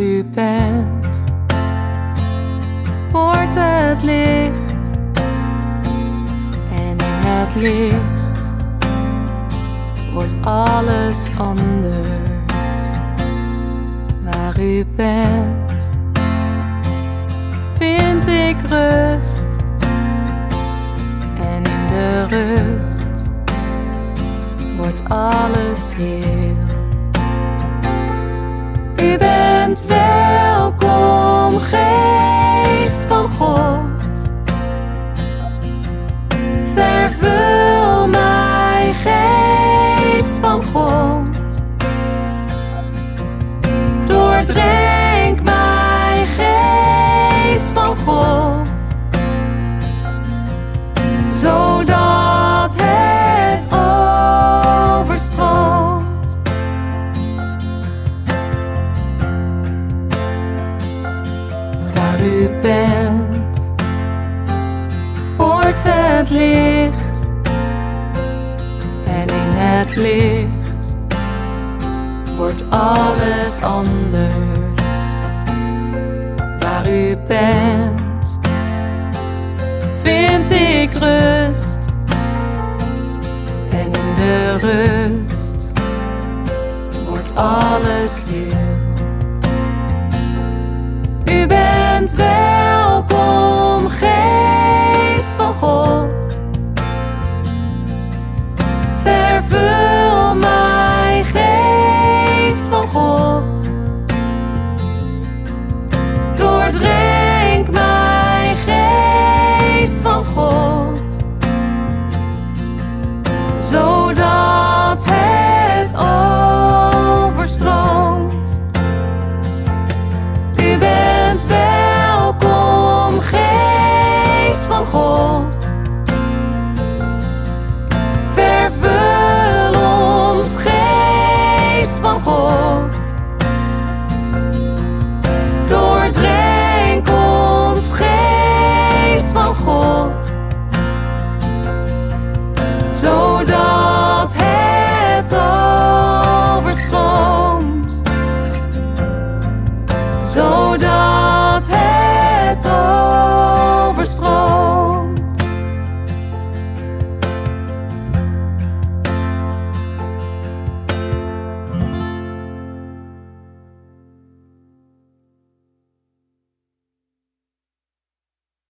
u bent, wordt het licht. En in het licht wordt alles anders. Waar u bent, vind ik rust. En in de rust wordt alles heel. U bent welkom, Waar u bent, wordt het licht. En in het licht wordt alles anders. Waar u bent, vind ik rust. En in de rust wordt alles heel. Bent welkom, geest